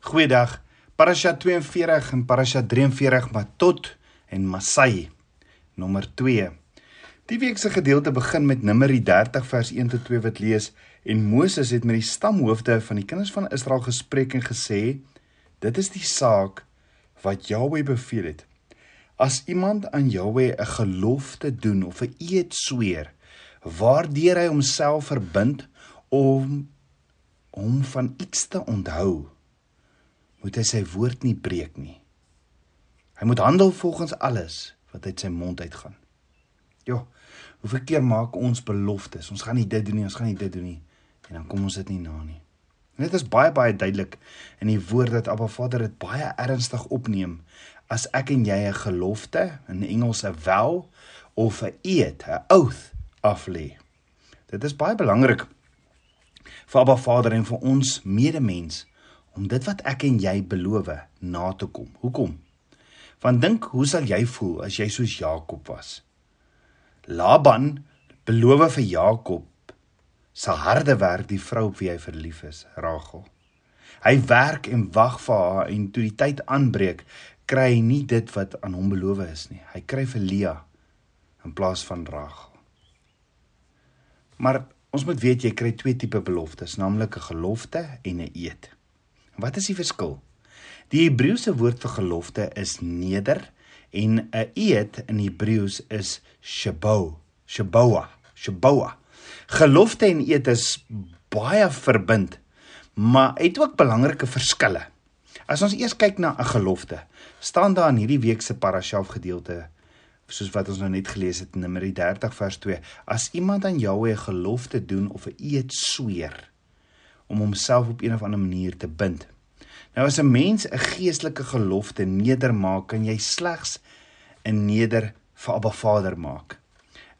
Goeiedag. Parasha 42 en Parasha 43 Matot en Masai. Nommer 2. Die week se gedeelte begin met Numeri 30 vers 1 tot 2 wat lees en Moses het met die stamhoofde van die kinders van Israel gespreek en gesê: Dit is die saak wat Jahweh beveel het. As iemand aan Jahweh 'n gelofte doen of 'n eed sweer waardeur hy homself verbind om hom van iets te onthou, moet hy sy woord nie breek nie. Hy moet handel volgens alles wat uit sy mond uitgaan. Ja, hoeveel keer maak ons beloftes? Ons gaan nie dit doen nie, ons gaan nie dit doen nie en dan kom ons dit nie na nie. En dit is baie baie duidelik in die woord dat Abba Vader dit baie ernstig opneem as ek en jy 'n gelofte, in Engels 'n vow of 'n eed, 'n oath aflê. Dit is baie belangrik vir Abba Vader en vir ons medemens om dit wat ek en jy beloof na te kom. Hoekom? Want dink, hoe sal jy voel as jy soos Jakob was? Laban beloof vir Jakob sal harde werk die vrou op wie hy verlief is, Rachel. Hy werk en wag vir haar en toe die tyd aanbreek, kry hy nie dit wat aan hom beloof is nie. Hy kry vir Leah in plaas van Rachel. Maar ons moet weet jy kry twee tipe beloftes, naamlik 'n gelofte en 'n eed. Wat is die verskil? Die Hebreëse woord vir gelofte is neder en 'n eed in Hebreëus is shabou, shaboa, shaboa. Gelofte en eed is baie verbind, maar het ook belangrike verskille. As ons eers kyk na 'n gelofte, staan daar in hierdie week se parashaf gedeelte soos wat ons nou net gelees het in Numeri 30 vers 2, as iemand aan Jahwe 'n gelofte doen of 'n eed sweer, om homself op een of ander manier te bind. Nou as 'n mens 'n geestelike gelofte nedermaak, kan jy slegs 'n neder vir Abba Vader maak.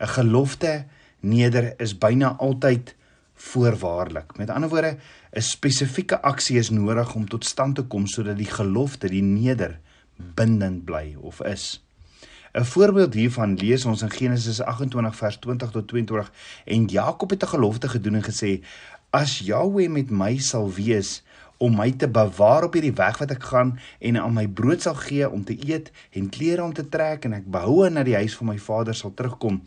'n Gelofte neder is byna altyd voorwaardelik. Met ander woorde, 'n spesifieke aksie is nodig om tot stand te kom sodat die gelofte, die neder bindend bly of is. 'n Voorbeeld hiervan lees ons in Genesis 28 vers 20 tot 22 en Jakob het 'n gelofte gedoen en gesê: As Jahweh met my sal wees om my te bewaar op hierdie weg wat ek gaan en aan my brood sal gee om te eet en klere om te trek en ek behoue na die huis van my vader sal terugkom,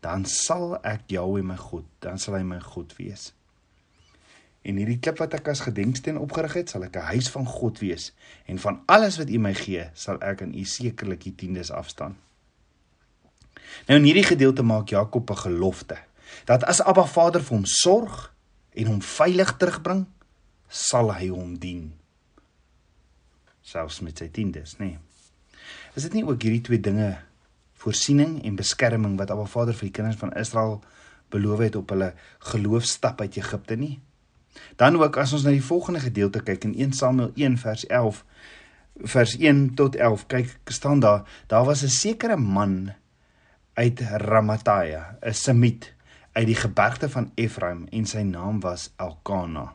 dan sal ek Jahweh my God, dan sal hy my God wees. En hierdie klip wat ek as gedenksteen opgerig het, sal ek 'n huis van God wees en van alles wat U my gee, sal ek aan U sekerlik die tiendes afstaan. Nou in hierdie gedeelte maak Jakob 'n gelofte dat as Abba Vader vir hom sorg, en hom veilig terugbring, sal hy hom dien. Selfs met sy tiendes, nê. Nee. Is dit nie ook hierdie twee dinge voorsiening en beskerming wat Abba Vader vir die kinders van Israel beloof het op hulle geloofstap uit Egipte nie? Dan ook as ons na die volgende gedeelte kyk in 1 Samuel 1 vers 11 vers 1 tot 11 kyk staan daar daar was 'n sekere man uit Ramataia 'n Semit uit die gebergte van Efraim en sy naam was Elkana.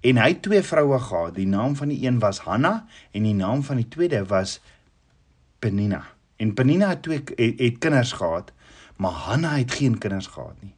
En hy het twee vroue gehad. Die naam van die een was Hanna en die naam van die tweede was Penina. En Penina het twee het, het kinders gehad, maar Hanna het geen kinders gehad nie.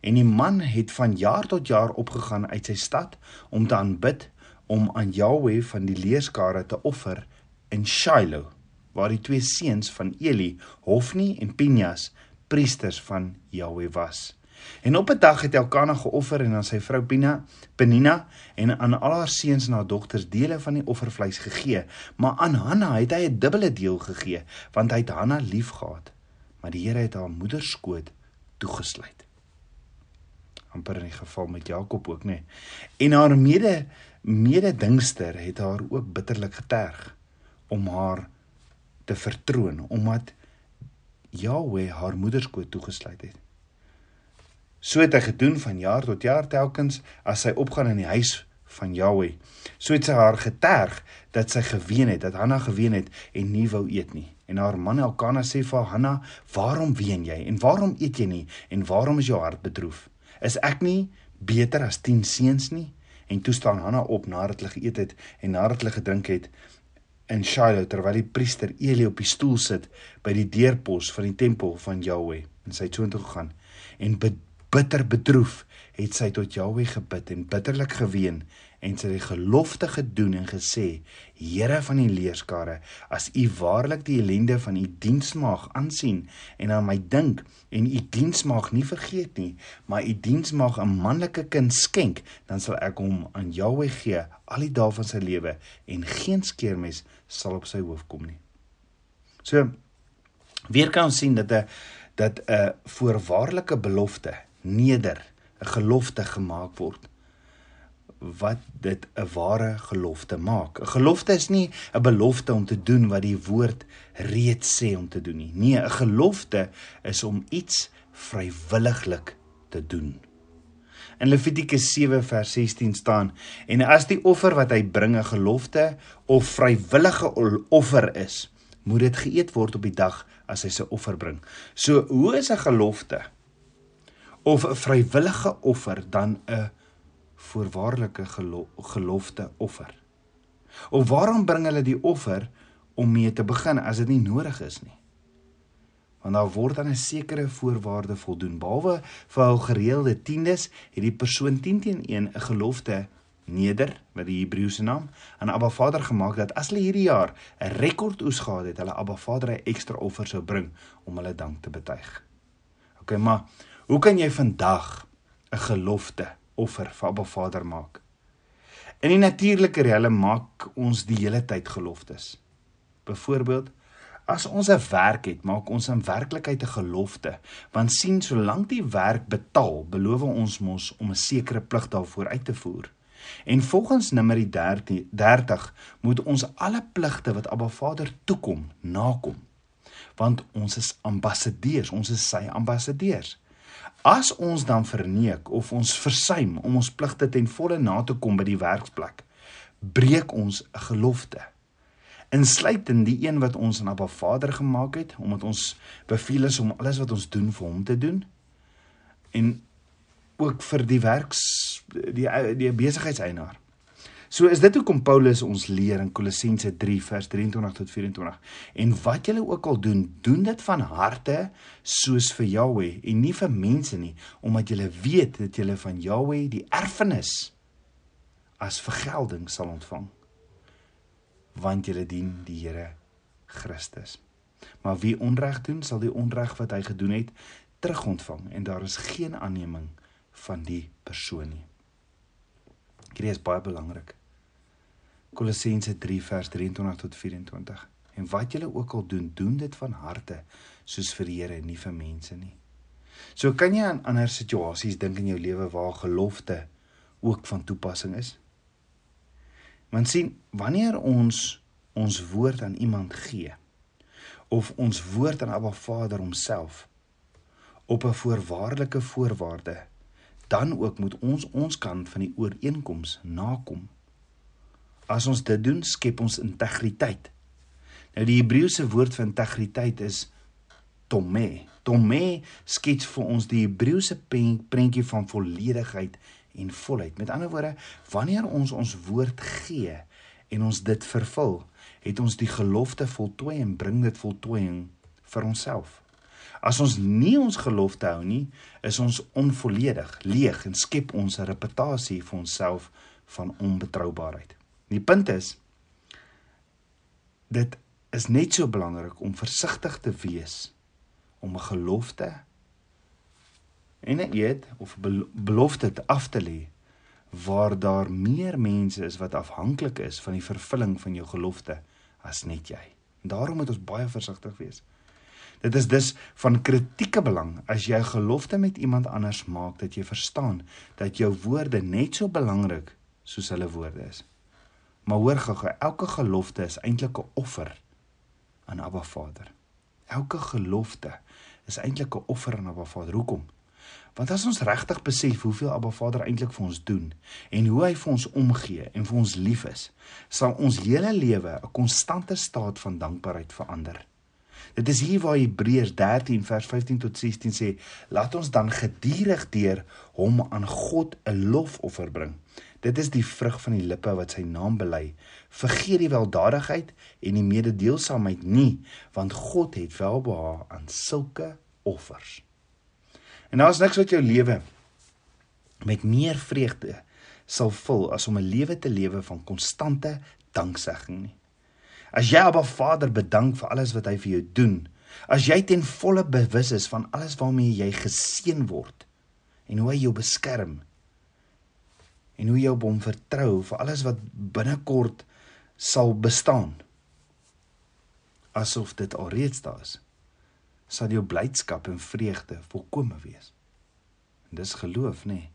En die man het van jaar tot jaar opgegaan uit sy stad om te aanbid om aan Jahweh van die leerskare te offer in Shiloh, waar die twee seuns van Eli, Hofni en Pinjas, priesters van Jahweh was. En op 'n dag het Elkana geoffer en aan sy vrou Pina, Penina en aan al haar seuns en haar dogters dele van die offervleis gegee, maar aan Hanna het hy 'n dubbele deel gegee, want hy het Hanna liefgehad. Maar die Here het haar moederskoot toegesluit. amper in die geval met Jakob ook nê. En haar mede mededingster het haar ook bitterlik geterg om haar te vertroon omdat Jahweh haar moederskoot toegesluit het. So het hy gedoen van jaar tot jaar telkens as sy opgaan in die huis van Jahweh. So het sy haar geterg dat sy geween het, dat Hanna geween het en nie wou eet nie. En haar man Elkana sê vir Hanna: "Waarom ween jy en waarom eet jy nie en waarom is jou hart bedroef? Is ek nie beter as 10 seuns nie?" En toe staan Hanna op nadat hulle geëet het en nadat hulle gedrink het in Shiloh terwyl die priester Eli op die stoel sit by die deurpos van die tempel van Jahweh en sy het so intoe gegaan en bitter bedroef, het sy tot Jahwe gebid en bitterlik geween en sy die gelofte gedoen en gesê: Here van die leerskare, as u waarlik die ellende van u diensmaag aansien en aan my dink en u diensmaag nie vergeet nie, maar u diensmaag 'n manlike kind skenk, dan sal ek hom aan Jahwe gee al die dae van sy lewe en geen skeermes sal op sy hoof kom nie. So weer kan ons sien dat 'n dat 'n voorwaardelike belofte neder 'n gelofte gemaak word wat dit 'n ware gelofte maak. 'n Gelofte is nie 'n belofte om te doen wat die woord reeds sê om te doen nie. Nee, 'n gelofte is om iets vrywilliglik te doen. In Levitikus 7 vers 16 staan: "En as die offer wat hy bring 'n gelofte of vrywillige offer is, moet dit geëet word op die dag as hy sy offer bring." So, hoe is 'n gelofte of 'n vrywillige offer dan 'n voorwaardelike gelo gelofte offer. Of waarom bring hulle die offer om mee te begin as dit nie nodig is nie? Want daar word aan 'n sekere voorwaarde voldoen. Behalwe vir hul gereelde tiendes, het die persoon 10 teen 1 'n gelofte neder wat die Hebreëse naam aan Abba Vader gemaak dat as hulle hierdie jaar 'n rekord oes gehad het, hulle Abba Vader 'n ekstra offer sou bring om hulle dank te betuig. OK, maar hoe kan jy vandag 'n gelofte offer vir Abba Vader maak. In die natuurlike reële maak ons die hele tyd geloftes. Byvoorbeeld, as ons 'n werk het, maak ons in werklikheid 'n gelofte, want sien solank die werk betaal, beloof ons mos om 'n sekere plig daarvoor uit te voer. En volgens Numeri 30, 30 moet ons alle pligte wat Abba Vader toekom, nakom. Want ons is ambassadeurs, ons is sy ambassadeurs. As ons dan verneek of ons versuim om ons pligte ten volle na te kom by die werksplek, breek ons 'n gelofte. Insluitend die een wat ons aan Abba Vader gemaak het, omdat ons beveel is om alles wat ons doen vir hom te doen en ook vir die werks die die besigheidseienaar. So is dit hoekom Paulus ons leer in Kolossense 3 vers 23 tot 24. En wat julle ook al doen, doen dit van harte soos vir Jahwe en nie vir mense nie, omdat julle weet dat julle van Jahwe die erfenis as vergelding sal ontvang. Want julle dien die Here Christus. Maar wie onreg doen, sal die onreg wat hy gedoen het terugontvang en daar is geen aanneming van die persoon nie. Dit is baie belangrik. Kolossense 3 vers 23 tot 24. En wat julle ook al doen, doen dit van harte soos vir die Here en nie vir mense nie. So kan jy aan ander situasies dink in jou lewe waar gelofte ook van toepassing is. Want sien, wanneer ons ons woord aan iemand gee of ons woord aan Abba Vader homself op 'n voorwaardelike voorwaarde, dan ook moet ons ons kant van die ooreenkoms nakom. As ons dit doen, skep ons integriteit. Nou die Hebreëse woord vir integriteit is tome. Tome skets vir ons die Hebreëse prentjie van volledigheid en volheid. Met ander woorde, wanneer ons ons woord gee en ons dit vervul, het ons die gelofte voltooi en bring dit voltooiing vir onsself. As ons nie ons gelofte hou nie, is ons onvolledig, leeg en skep ons 'n reputasie vir onsself van onbetroubaarheid. Die punt is dit is net so belangrik om versigtig te wees om 'n gelofte en 'n eed of belofte te af te lê waar daar meer mense is wat afhanklik is van die vervulling van jou gelofte as net jy. Daarom moet ons baie versigtig wees. Dit is dus van kritieke belang as jy 'n gelofte met iemand anders maak dat jy verstaan dat jou woorde net so belangrik soos hulle woorde is. Maar hoor gou, elke gelofte is eintlik 'n offer aan Abba Vader. Elke gelofte is eintlik 'n offer aan Abba Vader. Hoekom? Want as ons regtig besef hoeveel Abba Vader eintlik vir ons doen en hoe hy vir ons omgee en vir ons lief is, sal ons hele lewe 'n konstante staat van dankbaarheid verander. Dit is hier waar Hebreërs 13 vers 15 tot 16 sê: "Laat ons dan geduldig deur hom aan God 'n lofoffer bring." Dit is die vrug van die lippe wat sy naam bely. Vergeet die weldadigheid en die mededeelsaamheid nie, want God het welbehae aan sulke offers. En daar's niks wat jou lewe met meer vreugde sal vul as om 'n lewe te lewe van konstante danksegging nie. As jy Abba Vader bedank vir alles wat hy vir jou doen, as jy ten volle bewus is van alles waarmee jy geseën word en hoe hy jou beskerm en hoe jy op hom vertrou vir alles wat binnekort sal bestaan asof dit alreeds daar is sal jou blydskap en vreugde volkome wees en dis geloof nê nee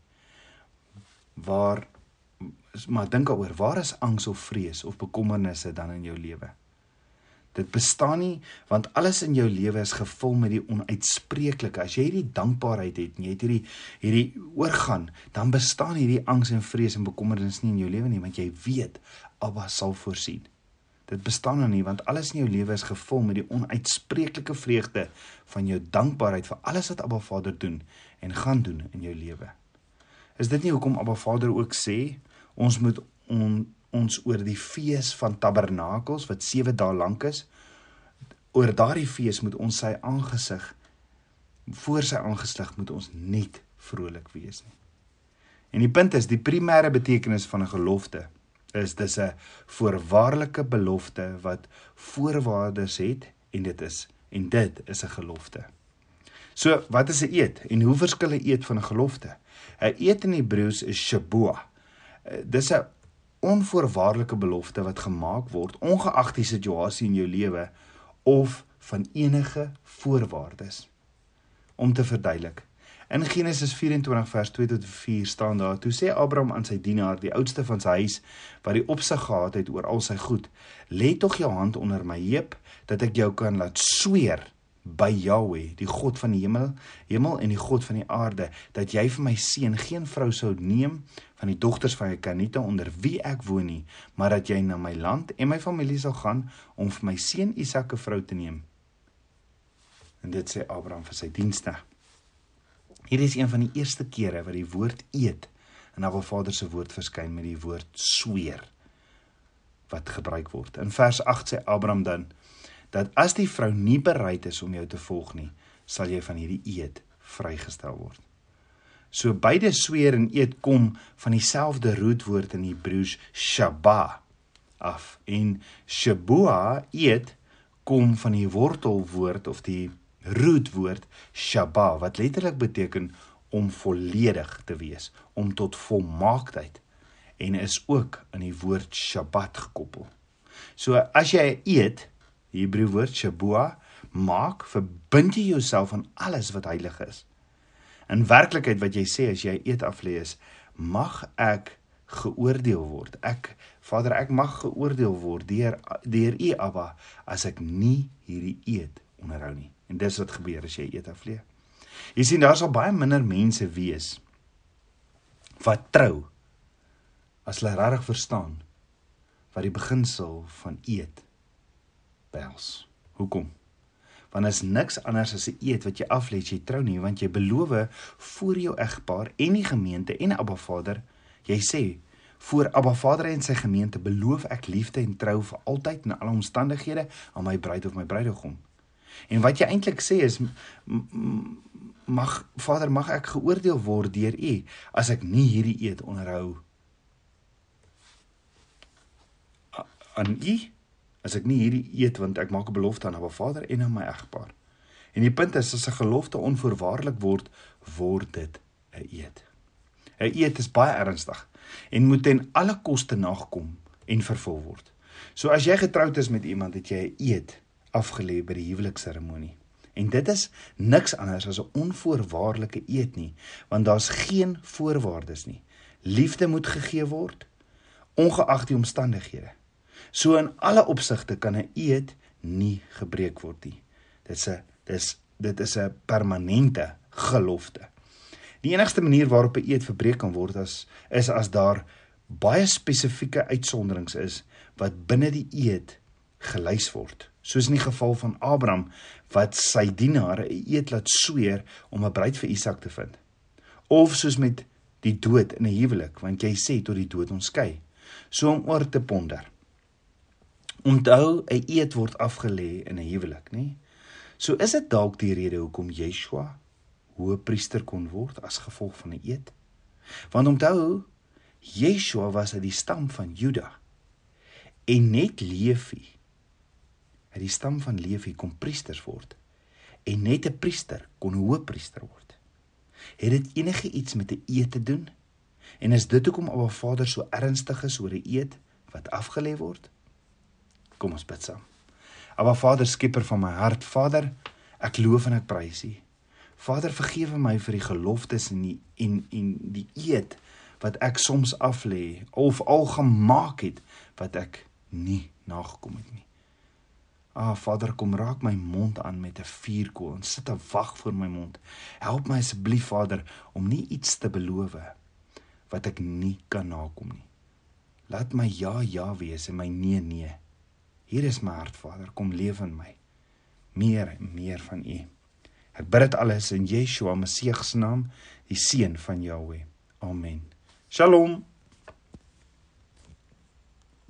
waar maar dink daaroor, waar is angs of vrees of bekommernisse dan in jou lewe? Dit bestaan nie want alles in jou lewe is gevul met die onuitspreeklike. As jy hierdie dankbaarheid het jy het hierdie hierdie oorgaan, dan bestaan hierdie angs en vrees en bekommernis nie in jou lewe nie want jy weet Abba sal voorsien. Dit bestaan nou nie want alles in jou lewe is gevul met die onuitspreeklike vreugde van jou dankbaarheid vir alles wat Abba Vader doen en gaan doen in jou lewe. Is dit nie hoekom Abba Vader ook sê ons moet on, ons oor die fees van Tabernakels wat 7 dae lank is oor daardie fees moet ons sy aangesig voor sy aangesig moet ons net vrolik wees nie. En die punt is die primêre betekenis van 'n gelofte is dis 'n voorwaardelike belofte wat voorwaardes het en dit is en dit is 'n gelofte. So, wat is 'n eed en hoe verskil 'n eed van 'n gelofte? 'n Eed in Hebreëus is shabua. Eh, dis 'n onvoorwaardelike belofte wat gemaak word ongeag die situasie in jou lewe of van enige voorwaardes. Om te verduidelik. In Genesis 24 vers 2 tot 4 staan daar: Toe sê Abraham aan sy dienaar, die oudste van sy huis, wat die opsig gehad het oor al sy goed: "Lê tog jou hand onder my heup dat ek jou kan laat sweer by Jahweh, die God van die hemel, hemel en die God van die aarde, dat jy vir my seun geen vrou sou neem van die dogters van Kanite onder wie ek woon nie, maar dat jy na my land en my familie sal gaan om vir my seun Isak 'n vrou te neem. En dit sê Abraham vir sy dienste. Hier is een van die eerste kere wat die woord eed in Abba Vader se woord verskyn met die woord sweer wat gebruik word. In vers 8 sê Abraham dan dat as die vrou nie bereid is om jou te volg nie, sal jy van hierdie eed vrygestel word. So beide sweer en eed kom van dieselfde roetwoord in Hebreëus shaba af. En shabua eed kom van die wortelwoord of die roetwoord shaba wat letterlik beteken om volledig te wees, om tot volmaaktheid en is ook aan die woord Shabbat gekoppel. So as jy eet, Hebreë woord shabua maak verbind jy jouself aan alles wat heilig is. In werklikheid wat jy sê as jy eet af lê is, mag ek geoordeel word. Ek Vader, ek mag geoordeel word deur deur U Abba as ek nie hierdie eet onderhou nie. En dis wat gebeur as jy eet af lê. Jy sien daar sal baie minder mense wees wat trou as hulle regtig verstaan wat die beginsel van eet behels. Hoekom? Want is niks anders as 'n eed wat jy aflê as jy trou nie, want jy beloof voor jou egpaar en die gemeente en Abba Vader, jy sê voor Abba Vader en sy gemeente beloof ek liefde en trou vir altyd in alle omstandighede aan my bruid of my bruidegom. En wat jy eintlik sê is mag Vader mag ek geoordeel word deur U as ek nie hierdie eed onderhou aan U as ek nie hierdie eet want ek maak 'n belofte aan Abba Vader en aan my egpaar. En die punt is as 'n gelofte onvoorwaardelik word, word dit 'n eed. 'n Eed is baie ernstig en moet ten alle koste nagekom en vervul word. So as jy getroud is met iemand, het jy 'n eed afgelê by die huwelikseremonie. En dit is niks anders as 'n onvoorwaardelike eed nie, want daar's geen voorwaardes nie. Liefde moet gegee word ongeag die omstandighede. So in alle opsigte kan 'n eed nie gebreek word nie. Dit's 'n dis dit is 'n permanente gelofte. Die enigste manier waarop 'n eed verbreek kan word as is as daar baie spesifieke uitsonderings is wat binne die eed gelys word. Soos in die geval van Abraham wat sy dienare 'n eed laat sweer om 'n bruid vir Isak te vind. Of soos met die dood in 'n huwelik, want jy sê tot die dood ons skei. So om oor te ponder. Onthou, 'n eed word afgelê in 'n huwelik, nê? So is dit dalk die rede hoekom Yeshua, hoëpriester kon word as gevolg van 'n eed. Want onthou, Yeshua was uit die stam van Juda. En net Levi uit die stam van Levi kon priesters word. En net 'n priester kon hoëpriester word. Het dit enige iets met 'n eed te doen? En is dit hoekom Abba Vader so ernstig is oor 'n eed wat afgelê word? Kom ons bid saam. Abba Vader, skieper van my hart, Vader, ek loof en ek prys U. Vader, vergewe my vir die geloftes en die en en die eed wat ek soms aflê of al gemaak het wat ek nie nagekom het nie. Ah Vader, kom raak my mond aan met 'n vuurkoel en sit 'n wag voor my mond. Help my asseblief Vader om nie iets te beloof wat ek nie kan nakom nie. Laat my ja ja wees en my nee nee. Hier is my hart Vader, kom leef in my. Meer en meer van U. Ek bid dit alles in Yeshua Messie se naam, die seun van Jahweh. Amen. Shalom.